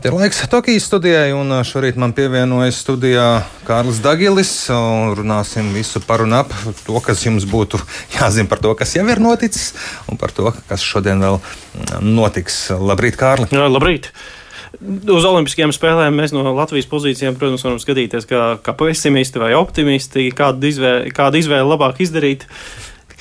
Ir laiks Tokijas studijai, un šorīt man pievienojas studijā Kārlis Dagilis. Runāsim visu par un ap to, kas jums būtu jāzina par to, kas jau ir noticis, un par to, kas šodien vēl notiks. Labrīt, Kārli! Jā, labrīt! Uz Olimpiskajām spēlēm mēs no Latvijas pozīcijām, protams, varam skatīties kā, kā pesimisti vai optimisti, kādu izvēli, kādu izvēli labāk izdarīt.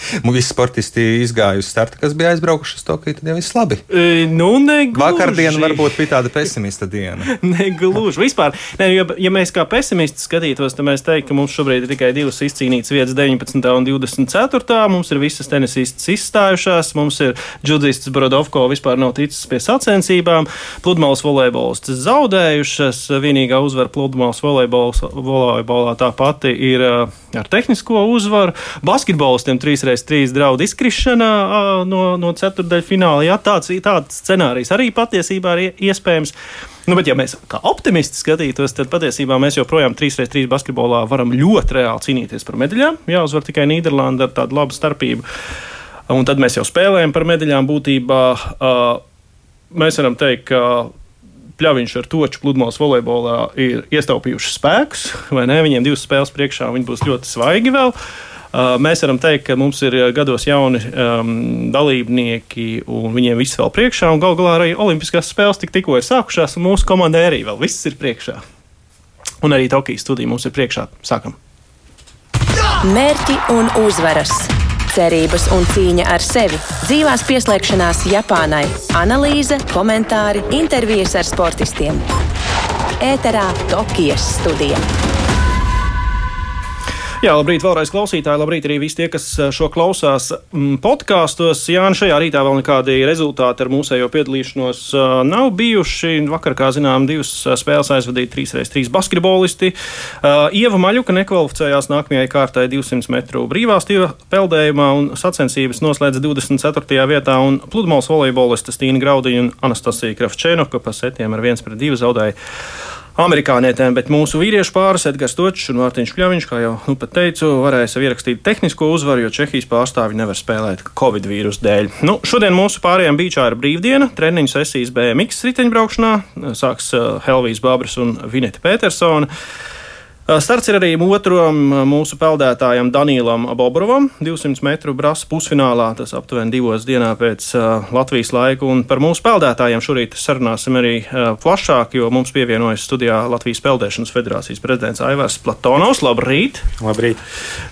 Visi sportisti izgāja uz starta, kas bija aizbraukuši uz Tokiju, tad jau viss labi. E, nu, negluži. Vakardiena varbūt bija tāda pesimista diena. negluži. Vispār, ne, ja, ja mēs kā pesimisti skatītos, tad mēs teiktu, ka mums šobrīd ir tikai divas izcīnītas vietas, 19. un 24. Mums ir visas tenisistas izstājušās, mums ir džudists Brodovko vispār nav ticis pie sacensībām, pludmales volejbolists zaudējušas, vienīgā uzvara pludmales volejbolā tā pati ir ar tehnisko uzvaru. Basketbolistiem trīs 3-3 draudu izkrišana no, no ceturdaļfināla. Jā, tāds, tāds scenārijs arī patiesībā ir iespējams. Nu, bet, ja mēs kā optimisti skatītos, tad patiesībā mēs joprojām 3x3 basketbolā varam ļoti reāli cīnīties par medaļām. Jā, uzvar tikai Nīderlanda ar tādu labu starpību. Un tad mēs jau spēlējam par medaļām būtībā. Mēs varam teikt, ka pļaviņš ar toču pludmales volejbolā ir iestaupījuši spēkus, vai ne? Viņiem divas spēles priekšā, viņi būs ļoti svaigi vēl. Uh, mēs varam teikt, ka mums ir uh, gados jauni um, dalībnieki, un viņiem viss vēl priekšā. Galu galā arī Olimpiskās spēles tik, tikko ir sākušās, un mūsu komandai arī vēl viss ir priekšā. Un arī Tokijas studija mums ir priekšā. Sākam! Mērķi un uzvaras! cerības un cīņa ar sevi, dzīvās pieslēgšanās Japānai, analīze, komentāri, intervijas ar sportistiem. Ēterā Tokijas studija. Jā, labrīt, vēlreiz klausītāji. Labrīt arī visi tie, kas eh, šo klausās mm, podkāstos. Jā, un šajā rītā vēl nekādi rezultāti ar mūsējo piedalīšanos uh, nav bijuši. Vakar, kā zinām, divas eh, spēles aizvadīja 3x3 basketbolisti. Ieva Maļuka nekvalificējās nākamajai kārtai 200 metru brīvā stila peldējumā un sacensības noslēdza 24. vietā. Pludmales volejbolistas Tīna Graudiņa un Anastasija Kravčēnoka pa setiem ar 1 pret 2 zaudēja amerikānietēm, bet mūsu vīriešu pāris Edgars Točs un Mārtiņš Kļaviņš, kā jau nu, teicu, varēja sev ierakstīt tehnisko uzvaru, jo Čehijas pārstāvi nevar spēlēt Covid vīrusu dēļ. Nu, šodien mūsu pārējiem beigšā ir brīvdiena, treniņu sesijas BMX riteņbraukšanā, sāks uh, Helvijas Babras un Vineta Petersona. Starts ir arī otram mūsu peldētājam Danielam Bobrovam, 200 metru brāzas pusfinālā. Tas aptuveni divos dienā pēc Latvijas laika. Un par mūsu peldētājiem šorīt sarunāsim arī plašāk, jo mums pievienojas studijā Latvijas Peldēšanas federācijas prezidents Aivars Platonovs. Labrīt! Labrīt!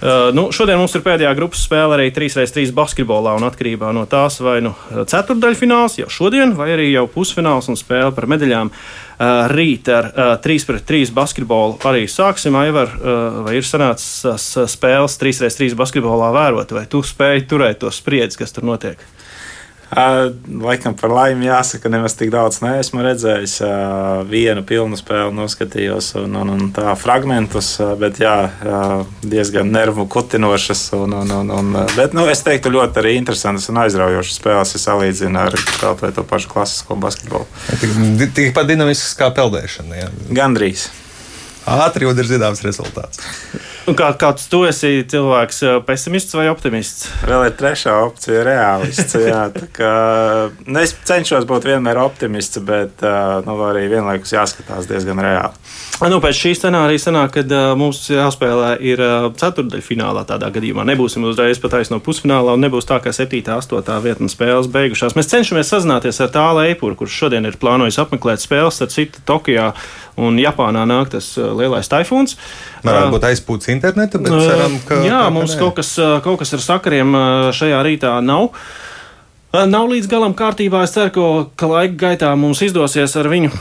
Uh, nu, šodien mums ir pēdējā grupas spēle arī 3x3 basketbolā un atkarībā no tās vai nu ceturdaļfināls jau šodien, vai arī jau pusfināls un spēle par medaļām. Uh, rīt ar 3 uh, pret 3 basketbolu arī sāksim. Aivar, uh, vai ir sanācis spēles 3 pret 3 basketbolā vērot, vai tu spēj turēt to spriedzi, kas tur notiek? Laikam par laimi jāsaka, nemaz tik daudz neesmu redzējis. Vienu pilnu spēli noskatījos, un, un, un tā fragmentus, bet jā, diezgan nervu kutinošas. Un, un, un, un, bet nu, es teiktu, ļoti arī interesantas un aizraujošas spēles, ja salīdzinu ar kaut vai to pašu klasisko basketbolu. Tikpat dinamisks kā peldēšana. Jā. Gandrīz. Ātri jau ir zināms rezultāts. Un kā, kāds tu esi cilvēks, pesimists vai optimists? Vēl ir trešā opcija, realists. Jā, kā, nu, es cenšos būt vienmēr optimists, bet nu, arī vienlaikus jāskatās diezgan reāli. Nu, pēc šī scenārija sanāk, ka uh, mums jāspēlē ir ceturdaļfinālā. Tādā gadījumā nebūsim uzreiz pat aiz no pusfinālā, un nebūs tā, ka 7. un 8. vietā spēles beigušās. Mēs cenšamies sazināties ar tālu eipuru, kurš šodien ir plānojis apmeklēt spēles ar citu Tokijā un Japānā nāk tas uh, lielais taifūns. Varētu būt aizpūts interneta, bet ceram, ka. Jā, mums kaut kas, kaut kas ar sakariem šajā rītā nav. Nav līdz galam kārtībā. Es ceru, ka laika gaitā mums izdosies ar viņu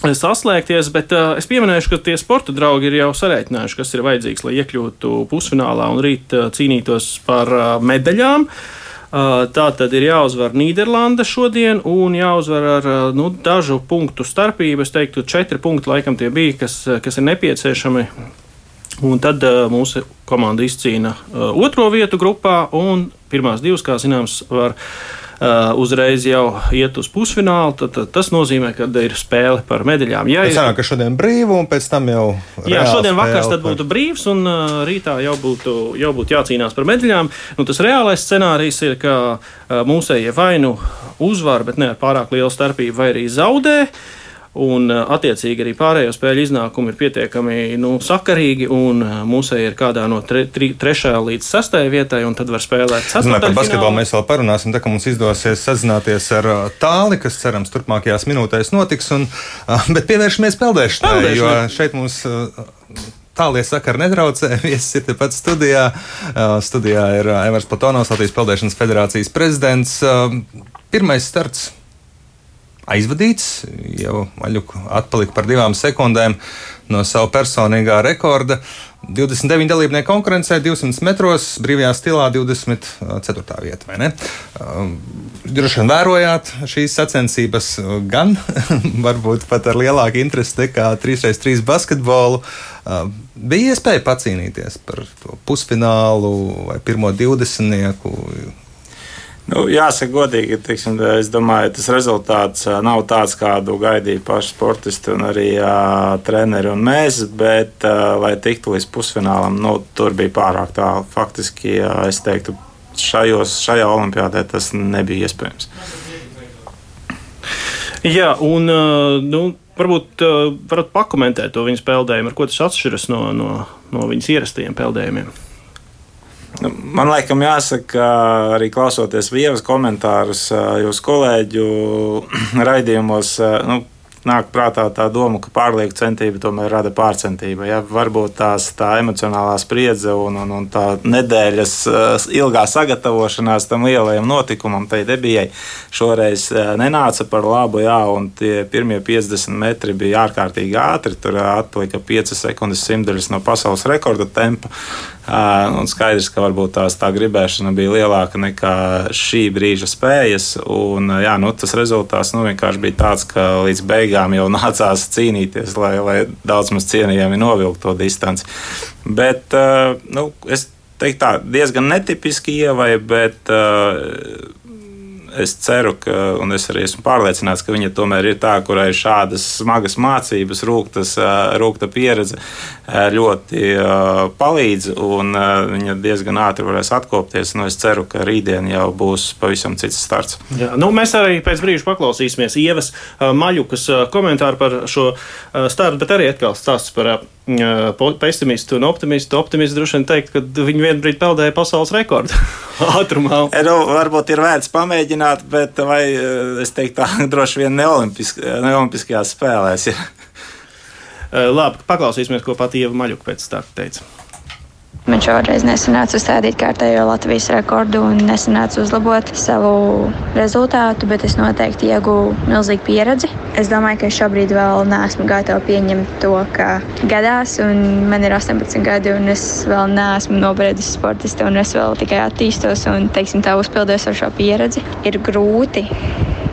saslēgties, bet uh, es pieminēšu, ka tie sporta draugi ir jau sarēķinājuši, kas ir vajadzīgs, lai iekļūtu pusfinālā un rīt uh, cīnītos par uh, medaļām. Uh, tā tad ir jāuzvar Nīderlanda šodien un jāuzvar ar nu, dažu punktu starpību. Es teiktu, četri punkti laikam tie bija, kas, kas ir nepieciešami. Un tad mūsu komanda izcīna otro vietu grupā, un pirmās divas, kā zināms, var uh, uzreiz jau iet uz pusfinālu, tad, tad tas nozīmē, ka ir spēle par medaļām. Ja ir tā, ka šodien brīva un pēc tam jau. Jā, šodien vakars tad būtu brīvs un uh, rītā jau būtu, jau būtu jācīnās par medaļām. Nu, tas reālais scenārijs ir, ka uh, mūsējie vai nu uzvar, bet ne ar pārāk lielu starpību, vai arī zaudē. Un, attiecīgi, arī pārējo spēļu iznākumi ir pietiekami nu, sakarīgi. Mūsu ir kādā no tre, tri, trešajā līdz sastajai vietai, un tad var spēlēt ceturtajā. Par basketbolu mēs vēl parunāsim, tā kā mums izdosies sazināties ar tāli, kas cerams turpmākajās minūtēs notiks. Un, bet pievēršamies peldēšanai, jo šeit mums tālie sakari netraucē. Viesis ir tepat studijā. Studijā ir Evers Platonovs, Latvijas Peldēšanas federācijas prezidents. Pirmais starts aizvadīts. Jau Maļuka atpalika par divām sekundēm no sava personīgā rekorda. 29 dalībnieku konkurencē, 200 metros, brīvajā stilā 24. vieta, vai ne? Um, droši vien vērojāt šīs sacensības gan, varbūt pat ar lielāku interesi nekā 3x3 basketbolu. Um, bija iespēja pacīnīties par to pusfinālu vai pirmo 20. Nu, jāsaka, godīgi, teiksim, es domāju, tas rezultāts nav tāds, kādu gaidīja paši sportisti un arī uh, treneri un mēs, bet, uh, lai tiktu līdz pusfinālam, nu, tur bija pārāk tālu. Faktiski, uh, es teiktu, šajos, šajā olimpiādē tas nebija iespējams. Jā, un nu, varbūt varat pakomentēt to viņa spēlējumu, ar ko tas atšķiras no, no, no viņas ierastajiem spēlējumiem. Man laikam jāsaka, arī klausoties Vievas komentārus, jūsu kolēģu raidījumos. Nu, nāk prātā tā doma, ka pārlieku centība tomēr rada pārcentību. Ja? Varbūt tās, tā emocionālā spriedze un, un, un tā nedēļas ilgā sagatavošanās tam lielajam notikumam, tai debijai, šoreiz nenāca par labu. Jā, tie pirmie 50 metri bija ārkārtīgi ātri. Tur atpalika 5 sekundes simtdaļas no pasaules rekorda tempa. Un skaidrs, ka varbūt tās tā gribēšana bija lielāka nekā šī brīža spējas. Un, jā, nu, tas rezultāts nu, vienkārši bija tāds, ka līdz beigām jau nācās cīnīties, lai, lai daudz maz cienījami novilktu to distanci. Bet nu, es teiktu, tā diezgan netipiski ievai, bet es ceru, ka, un es arī esmu pārliecināts, ka viņa tomēr ir tā, kurai šādas smagas mācības, rūktas, rūkta pieredze ļoti palīdz, un viņa diezgan ātri varēs atkopties. Nu, es ceru, ka rītdien jau būs pavisam cits starts. Jā, nu, mēs arī pēc brīža paklausīsimies Ievas Maļukas komentāru par šo startu, bet arī atkal stāsts par pesimistu un optimistu. Optimists droši vien teikt, ka viņi vienā brīdī peldēja pasaules rekordu ātrumā. Nu, varbūt ir vērts pamēģināt, bet vai es teiktu, tā droši vien neolimpiskajās spēlēs. Ja. Labi, paklausīsimies, ko pati Ieva Maļuka pēc tam teica. Man šoreiz nesanāca uzstādīt kārtējo Latvijas rekordu un nesanāca uzlabot savu rezultātu, bet es noteikti ieguvu milzīgu pieredzi. Es domāju, ka šobrīd vēl neesmu gatava pieņemt to, ka gadās, un man ir 18 gadi, un es vēl neesmu nobriedusi sportiste, un es vēl tikai attīstos un, teiksim, tā uzpildījos ar šo pieredzi. Ir grūti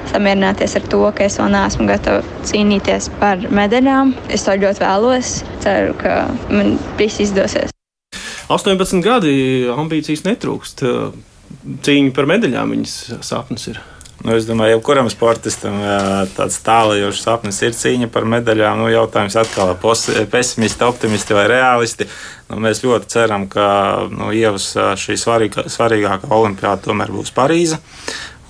samierināties ar to, ka es vēl neesmu gatava cīnīties par medaļām. Es to ļoti vēlos. Ceru, ka man viss izdosies. 18 gadi ambīcijas netrūkst. Cīņa par medaļām viņas sapnis ir. Nu, es domāju, ka jebkuram sportistam tāds tālajošs sapnis ir cīņa par medaļām. Nu, jautājums atkal ir pesimisti, optimisti vai realisti. Nu, mēs ļoti ceram, ka nu, ievas šī svarīgā, svarīgākā olimpiāda tomēr būs Parīze.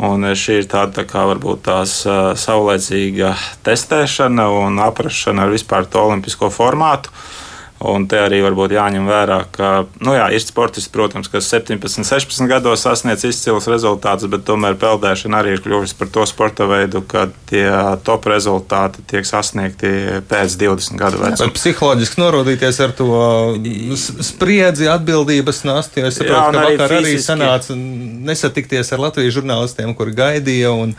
Un šī ir tāda tā kā varbūt tās saulēcīga testēšana un aprašana ar vispār to olimpisko formātu. Uh, Un te arī varbūt jāņem vērā, ka nu jā, ir sportisti, protams, kas 17, 16 gados sasniedz izcils rezultātus, bet tomēr peldēšana arī ir kļuvusi par to sporta veidu, kad tie top rezultāti tiek sasniegti pēc 20 gadu vecuma. Psiholoģiski norodīties ar to spriedzi, atbildības nastu, es saprotu, jā, ka vakar arī, arī sanāca nesatikties ar Latvijas žurnālistiem, kuri gaidīja. Un,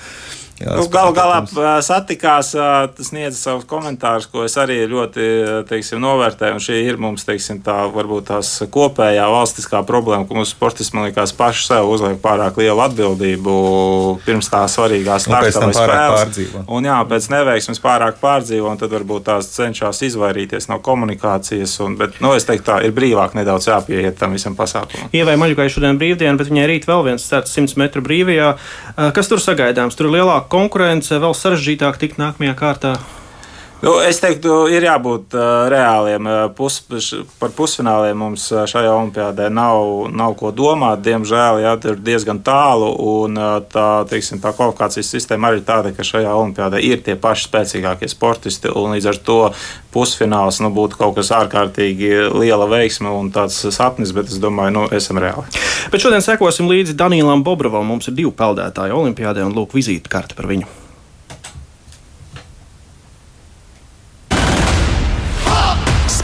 Nu, Galu galā satikās, tas sniedza savus komentārus, ko es arī ļoti teiksim, novērtēju. Šī ir mums teiksim, tā, varbūt tās kopējā valstiskā problēma, ka mūsu sportisti, man liekas, paši sev uzliek pārāk lielu atbildību pirms tā svarīgā starta vai spēles. Un jā, pēc neveiksmes pārāk pārdzīvo, un tad varbūt tās cenšas izvairīties no komunikācijas. Un, bet, nu, es teiktu, tā ir brīvāk nedaudz jāpieiet tam visam pasākumam. Ievai Maļukai šodien brīvdiena, bet viņai rīt vēl viens starts 100 metru brīvajā. Kas tur sagaidāms? Tur ir lielāka konkurence, vēl sarežģītāk tikt nākamajā kārtā? Nu, es teiktu, ir jābūt uh, reāliem. Pus, par pusfināliem mums šajā olimpiādē nav, nav ko domāt. Diemžēl jā, ir diezgan tālu, un tā, teiksim, tā kvalifikācijas sistēma arī tāda, ka šajā olimpiādē ir tie paši spēcīgākie sportisti, līdz ar to pusfināls nu, būtu kaut kas ārkārtīgi liela veiksme un tāds sapnis, bet es domāju, nu, esam reāli. Bet šodien sekosim līdzi Danielam Bobrovam. Mums ir divi peldētāji olimpiādē, un lūk, vizītkārta par viņu.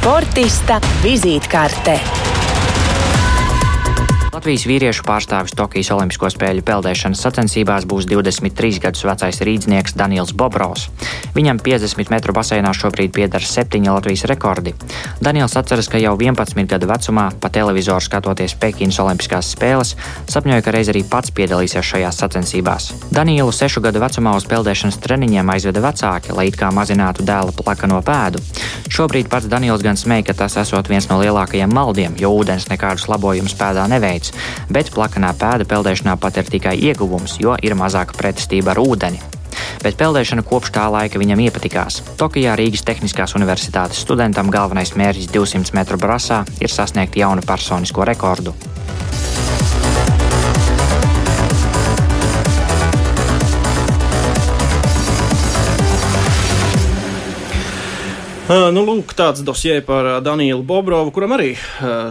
Sportista vizītkārte. Latvijas vīriešu pārstāvis Tokijas Olimpisko spēļu peldēšanas sacensībās būs 23 gadus vecais rīznieks Daniels Bobrovs. Viņam 50 metru baseinā šobrīd pieder septiņi Latvijas rekordi. Daniels atceras, ka jau 11 gadu vecumā, pa televizoru skatoties Pekinas Olimpiskās spēles, sapņoja, ka reiz arī pats piedalīsies šajās sacensībās. Danielu sešu gadu vecumā uz peldēšanas treniņiem aizveda vecāki, lai it kā mazinātu dēla plakano pēdu. Šobrīd pats Daniels gan smēja, ka tas esot viens no lielākajiem maldiem, jo ūdens nekādus labojumus pēdā neveic bet plakanā pēda peldēšanā pat ir tikai ieguvums, jo ir mazāka pretestība ar ūdeni. Bet peldēšana kopš tā laika viņam iepatikās. Tokijā Rīgas Tehniskās Universitātes studentam galvenais mērķis 200 metru brasā ir sasniegt jaunu personisko rekordu. Nu, lūk, tāds dosie par Danielu Bobrovu, kuram arī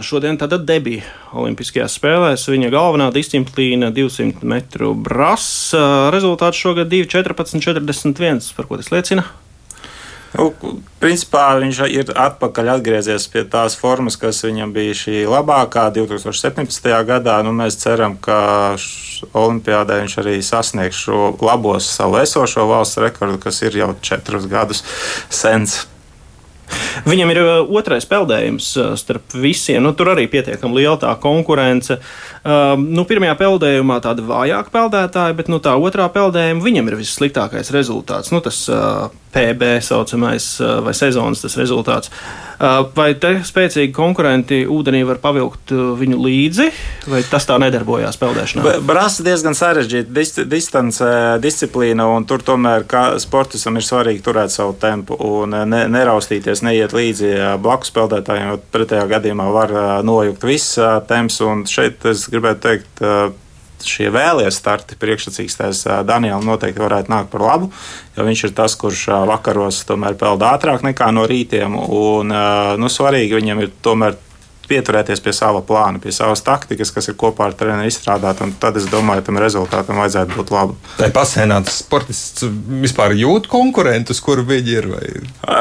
šodien debija Olimpiskajās spēlēs. Viņa galvenā disciplīna - 200 metru brasa. Rezultāts šogad 2.14.41. Par ko tas liecina? Nu, principā viņš ir atpakaļ atgriezies pie tās formas, kas viņam bija šī labākā 2017. gadā. Nu, mēs ceram, ka Olimpijādē viņš arī sasniegs šo labos savu esošo valsts rekordu, kas ir jau četrus gadus sens. Viņam ir uh, otrais peldējums uh, starp visiem. Nu, tur arī pietiekami liela tā konkurence. Uh, nu, pirmajā peldējumā tāda vājāka peldētāja, bet nu, tā otrā peldējuma viņam ir vissliktākais rezultāts. Nu, tas uh, PB saucamais vai sezonas rezultāts. Uh, vai te spēcīgi konkurenti ūdenī var pavilkt viņu līdzi, vai tas tā nedarbojās peldēšanā? Brāzis diezgan sarežģīta dis distance, disciplīna, un tur tomēr sportistam ir svarīgi turēt savu tempu un ne, neraustīties, neiet līdzi blakus peldētājiem, jo pretējā gadījumā var nojukt viss temps. Un šeit es gribētu teikt, šie vēlie starti priekšsacīkstais Danielam noteikti varētu nākt par labu, jo viņš ir tas, kurš vakaros tomēr peld ātrāk nekā no rītiem. Un, nu, svarīgi viņam ir tomēr pieturēties pie sava plāna, pie savas taktikas, kas ir kopā ar treneru izstrādāta. Tad es domāju, tam rezultātam vajadzētu būt labam. Tā pasēnā tas sportists vispār jūt konkurentus, kur viņi ir. Vai?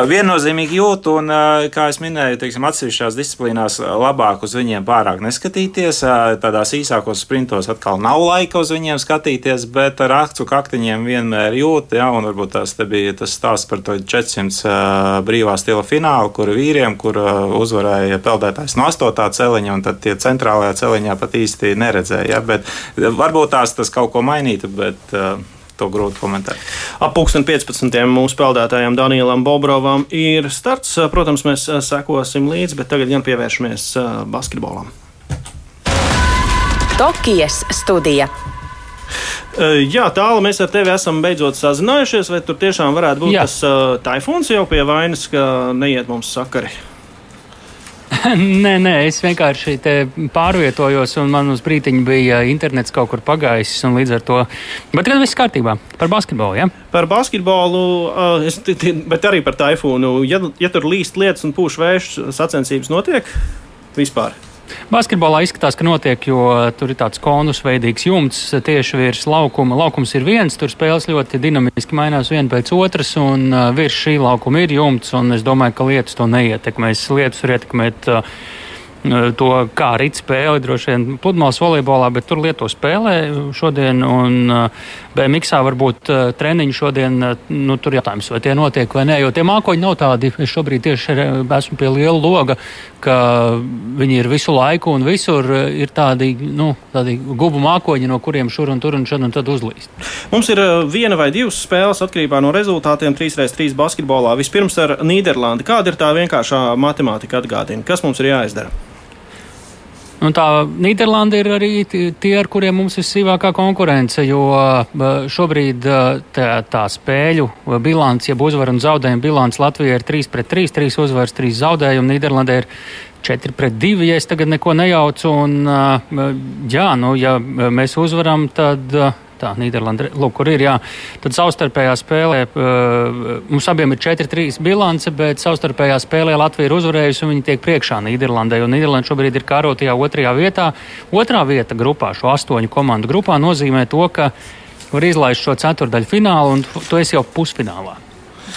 Viennozīmīgi jūt, un, kā jau minēju, teiksim, atsevišķās disciplīnās labāk uz viņiem pārāk neskatīties. Tādās īsākos sprintos atkal nav laika uz viņiem skatīties, bet ar akcu kaktiņiem vienmēr jūt. Ja, un varbūt tas bija tas stāsts par to 400 brīvā stila finālu, kur vīriem, kur uzvarēja peldētājs no 8. celiņa, un tad tie centrālajā celiņā pat īsti neredzēja. Ja? Bet varbūt tās tas kaut ko mainītu, bet uh, to grūti komentēt. Ap 15. mūsu peldētājiem Danielam Bobrovam ir starts. Protams, mēs sekosim līdzi, bet tagad gan pievēršamies basketbolam. Tokijas studija. Jā, tālu mēs ar tevi esam beidzot sazinājušies. Vai tur tiešām varētu būt Jā. tas uh, taifūns jau pie vainas, ka neiet mums sakari? nē, nē, es vienkārši pārvietojos, un man uz brīdiņu bija internets kaut kur pagājis. Līdz ar to. Bet tagad viss kārtībā. Par basketbolu. Ja? Par basketbolu, es, bet arī par taifūnu. Ja, ja tur līst lietas un pūš vējš, sacensības notiek vispār. Basketbolā izskatās, ka notiek, jo tur ir tāds konusveidīgs jumts tieši virs laukuma. Laukums ir viens, tur spēles ļoti dinamiski mainās viena pēc otras, un uh, virs šī laukuma ir jumts, un es domāju, ka lietus to neietekmēs. Lietus var ietekmēt. Uh, to, kā rīt spēli, droši vien pludmales volejbolā, bet tur Lietuva spēlē šodien, un BMX varbūt treniņi šodien, nu, tur jautājums, vai tie notiek vai nē, jo tie mākoņi nav tādi, es šobrīd tieši esmu pie liela loga, ka viņi ir visu laiku un visur ir tādi, nu, tādi gubu mākoņi, no kuriem šur un tur un šad un tad uzlīst. Mums ir viena vai divas spēles atkarībā no rezultātiem 3x3 basketbolā. Vispirms ar Nīderlandi. Kāda ir tā vienkāršā matemātika atgādina? Kas mums ir jāizdara? Nu, tā Nīderlanda ir arī tie, ar kuriem mums ir sīvākā konkurence, jo šobrīd tā, tā spēļu bilants, jeb uzvaru un zaudējumu bilants Latvijā ir 3 pret 3, 3 uzvaras, 3 zaudējumi. Nīderlandē ir 4 pret 2, ja es tagad neko nejaucu. Un, jā, nu, ja mēs uzvaram, tad tā Nīderlanda, lūk, kur ir. Jā. Tad savstarpējā spēlē uh, mums abiem ir 4-3 bilance, bet savstarpējā spēlē Latvija ir uzvarējusi un viņi tiek priekšā Nīderlandai. Un Nīderlanda šobrīd ir kārotajā otrajā vietā. Otrā vieta grupā, šo astoņu komandu grupā, nozīmē to, ka var izlaist šo ceturdaļu finālu un tu esi jau pusfinālā.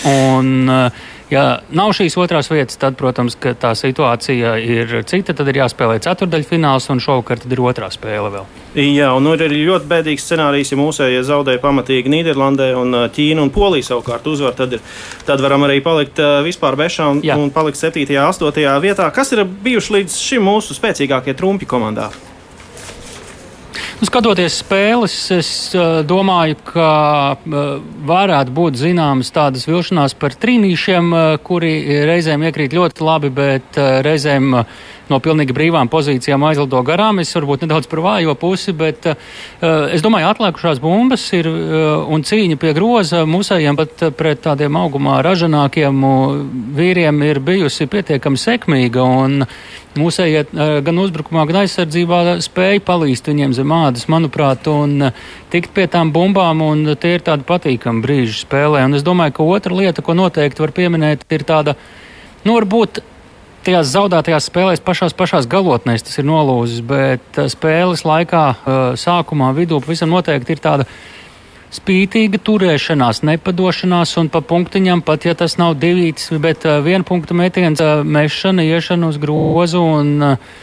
Un, uh, Ja nav šīs otrās vietas, tad, protams, tā situācija ir cita. Tad ir jāspēlē ceturdaļfināls, un šovakar ir otrā spēle vēl. Jā, un ir arī ļoti bēdīgs scenārijs, ja mūsējie zaudēja pamatīgi Nīderlandē un Ķīna un Polija savukārt uzvar. Tad, ir, tad varam arī palikt vispār bešām Jā. un palikt 7. un 8. vietā. Kas ir bijuši līdz šim mūsu spēcīgākie trumpi komandā? Nu, skatoties spēles, es uh, domāju, ka uh, varētu būt zināmas tādas vilšanās par trīnīšiem, uh, kuri reizēm iekrīt ļoti labi, bet reizēm uh, no pilnīgi brīvām pozīcijām aizlido garām. Es varbūt nedaudz par vājo pusi, bet uh, es domāju, atlikušās bumbas ir uh, un cīņa pie groza mūsējiem pat pret tādiem augumā ražanākiem vīriem ir bijusi pietiekami sekmīga. Mūsējie gan uzbrukumā, gan aizsardzībā spēja palīst viņiem zem ādas, manuprāt, un tikt pie tām bumbām, un tie ir tādi patīkami brīži spēlē. Un es domāju, ka otra lieta, ko noteikti var pieminēt, ir tāda, nu, varbūt tajās zaudētajās spēlēs pašās, pašās galotnēs tas ir nolūzis, bet eh, spēles laikā, eh, sākumā, vidū pavisam noteikti ir tāda spītīga turēšanās, nepadošanās un pa punktiņam, pat ja tas nav divīts, bet uh, viena punkta metiens, mešana, iešana uz grozu un uh,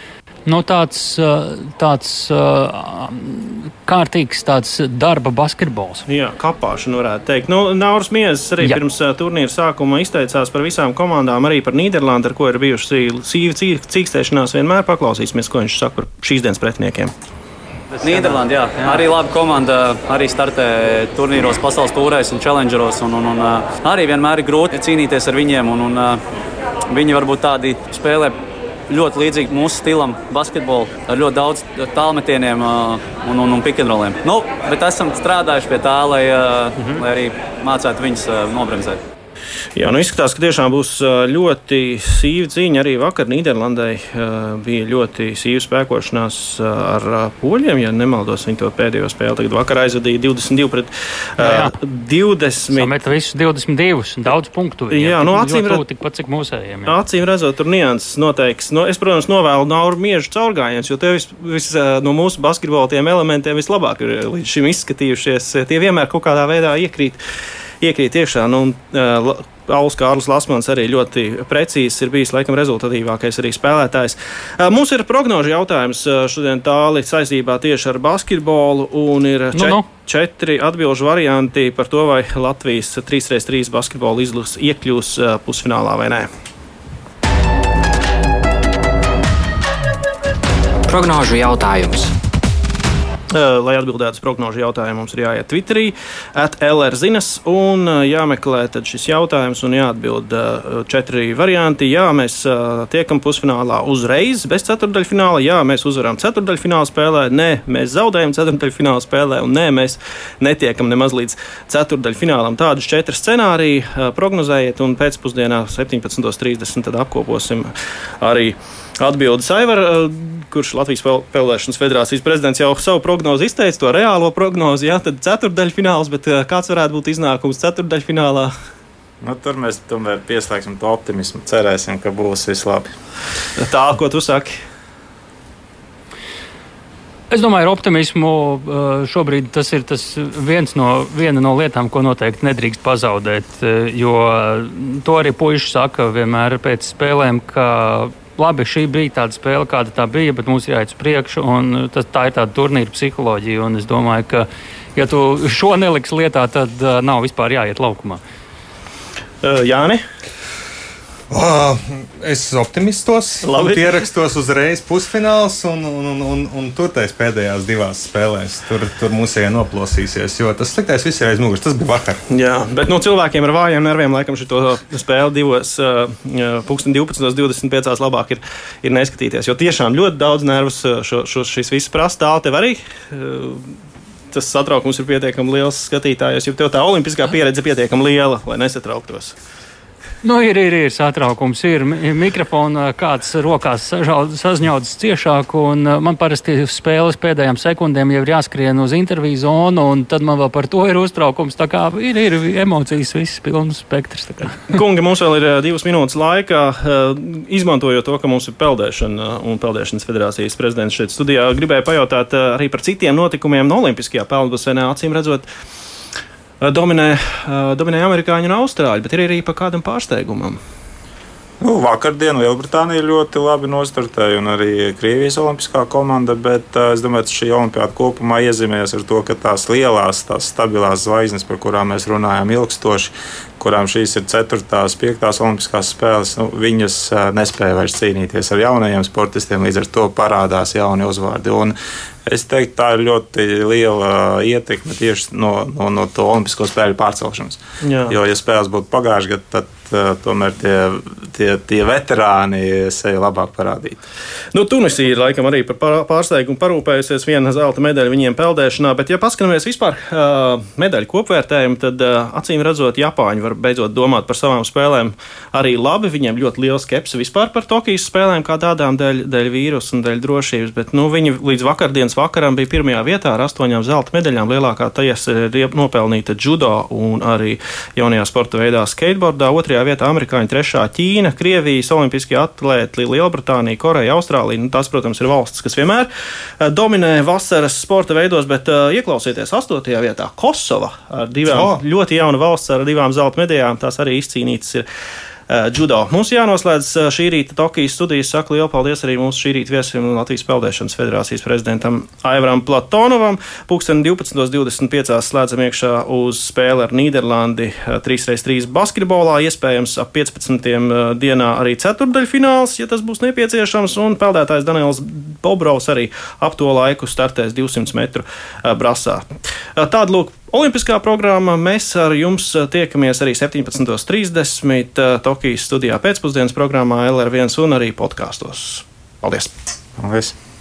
nu, tāds, tāds kārtīgs tāds darba basketbols. Jā, kapāšana varētu teikt. Nu, Nauris Miezes arī Jā. pirms turnīra sākuma izteicās par visām komandām, arī par Nīderlandi, ar ko ir bijuši sīvi cīkstēšanās. Vienmēr paklausīsimies, ko viņš saka par šīs dienas pretiniekiem. Nīderlandē, jā. jā. Arī laba komanda. Arī startē turnīros, pasaules tūrēs un challengeros. Un, un, un, arī vienmēr ir grūti cīnīties ar viņiem. Un, un, viņi varbūt tādi spēlē ļoti līdzīgi mūsu stilam, basketbolu, ar ļoti daudz tālmetieniem uh, un, un, un pikantroliem. Nu, bet esam strādājuši pie tā, lai, mm -hmm. lai arī mācītu viņus uh, nobremzēt. Jā, nu izskatās, ka tiešām būs ļoti sīva cīņa. Arī vakar Nīderlandē bija ļoti sīva spēkošanās ar poļiem. Ja nemaldos, viņi to pēdējo spēli tagad vakar aizvadīja 22 pret jā, jā. 20. Sameta visus 22, daudz punktu. Viņiem. Jā, nu acīm redzot, tikpat cik mūsējiem. Jā. Acīm redzot, tur nianses noteikts. Nu, es, protams, novēlu Nauru miežu caurgājienus, jo tie vis, vis, no mūsu basketbola tiem elementiem vislabāk ir līdz šim izskatījušies. Tie vienmēr kaut kādā veidā iekrīt iekrīt iekšā. Nu, uh, Pauls Kārlis Lasmans arī ļoti precīzs ir bijis laikam rezultatīvākais arī spēlētājs. Mums ir prognožu jautājums šodien tāli saistībā tieši ar basketbolu un ir čet, nu, nu. četri atbilžu varianti par to, vai Latvijas 3x3 basketbola izlase iekļūs pusfinālā vai nē. Prognožu jautājums. Eh, lai atbildētu uz prognožu jautājumu, mums ir jāiet Twitterī, atlr zinas un eh, jāmeklē šis jautājums un jāatbild eh, četri varianti. Jā, mēs tiekam pusfinālā uzreiz, bez ceturdaļfināla. Jā, mēs uzvaram ceturdaļfināla spēlē. Nē, mēs zaudējam ceturdaļfināla spēlē. Un nē, mēs netiekam nemaz līdz ceturdaļfinālam. Tādus četrus scenārijus prognozējiet un pēcpusdienā 17.30 apkoposim arī atbildes Aivar kurš Latvijas Peldēšanas federācijas prezidents jau savu prognozi izteica, to reālo prognozi, jā, tad ceturdaļfināls, bet eh, kāds varētu būt iznākums ceturdaļfinālā? Nu, tur mēs tomēr pieslēgsim to optimismu. Cerēsim, ka būs viss labi. Tā, ko tu saki? Es domāju, ar optimismu eh, šobrīd tas ir tas viens no, viena no lietām, ko noteikti nedrīkst pazaudēt. Eh, jo to arī puiši saka vienmēr pēc spēlēm, ka labi, šī bija tāda spēle, kāda tā bija, bet mums jāiet uz priekšu. Tas, tā ir tāda turnīra psiholoģija. Es domāju, ka, ja tu šo neliks lietā, tad uh, nav vispār jāiet laukumā. Uh, Jāni? Oh, es optimistos. Labi. Pierakstos uzreiz pusfināls un, un, un, un, un turtais pēdējās divās spēlēs. Tur, tur mūsējā noplosīsies, jo tas sliktais viss ir aiz muguras. Tas bija vakar. Jā, bet nu, cilvēkiem ar vājiem nerviem laikam šo spēli divos, uh, pulksten 12, 25 labāk ir, ir neskatīties. Jo tiešām ļoti daudz nervus uh, šo, šo, šis viss prasa. Tālu tev arī. Uh, Tas satraukums ir pietiekami liels skatītājos, jo tev tā olimpiskā pieredze ir pietiekami liela, lai nesatrauktos. Nu, ir, ir, ir satraukums, ir mikrofons, kāds rokās sazņaudzis ciešāk, un man parasti spēles pēdējām sekundēm jau ir jāskrien uz interviju zonu, un tad man vēl par to ir uztraukums. Tā kā ir, ir emocijas, viss pilns spektrs. Kungi, mums vēl ir divas minūtes laika. Izmantojot to, ka mums ir peldēšana un Peldēšanas federācijas prezidents šeit studijā, gribēju pajautāt arī par citiem notikumiem no Olimpiskajā peldbasenā, acīm redzot dominē, dominē amerikāņi un austrāļi, bet ir arī pa kādam pārsteigumam. Nu, Vakardien Lielbritānija ļoti labi nostartēja, un arī Krievijas olimpiskā komanda. Bet uh, es domāju, ka šī olimpiāda kopumā iezīmējas ar to, ka tās lielās, tās stabilās zvaigznes, par kurām mēs runājam ilgstoši, kurām šīs ir 4. un 5. olimpiskās spēles, nu, viņas uh, nespēja vairs cīnīties ar jaunajiem sportistiem. Līdz ar to parādās jauni uzvārdi. Un es teiktu, tā ir ļoti liela ietekme tieši no, no, no to olimpisko spēļu pārcelšanas. Jā. Jo, ja spēles būtu pagājušajā gadā, tad uh, tomēr tie, tie, tie veterāni sevi labāk parādītu. Nu, Tunisija ir laikam arī par pārsteigumu parūpējusies viena zelta medaļa viņiem peldēšanā, bet, ja paskatāmies vispār uh, medaļu kopvērtējumu, tad uh, acīm redzot, Japāņi var beidzot domāt par savām spēlēm arī labi. Viņiem ļoti liela skepse vispār par Tokijas spēlēm kā tādām dēļ, dēļ vīrusu un dēļ drošības, bet nu, viņi līdz vakardienas dienas vakaram bija pirmajā vietā ar astoņām zelta medaļām. Lielākā tiesa ir nopelnīta judo un arī jaunajā sporta veidā skateboardā. Otrajā vietā amerikāņi, trešā Ķīna, Krievijas olimpiskie atlēti, Lielbritānija, Koreja, Austrālija. Nu, tās, protams, ir valstis, kas vienmēr eh, dominē vasaras sporta veidos, bet uh, ieklausieties astotajā vietā Kosova ar divām oh. ļoti jaunu valsts ar divām zelta medaļām. Tās arī izcīnītas ir judo. Eh, Mums jānoslēdz eh, šī rīta Tokijas studijas. Saku lielu paldies arī mūsu šī rīta viesim Latvijas Peldēšanas federācijas prezidentam Aivaram Platonovam. Pūksteni 12.25. slēdzam iekšā uz spēli ar Nīderlandi 3x3 eh, basketbolā. Iespējams, ap 15. dienā arī ceturdaļfināls, ja tas būs nepieciešams. Un peldētājs Daniels Bobrovs arī ap to laiku startēs 200 metru brasā. Tāda lūk Olimpiskā programma mēs ar jums eh, tiekamies arī 17.30 eh, Tokijas studijā pēcpusdienas programmā LR1 un arī podkāstos. Paldies! Paldies.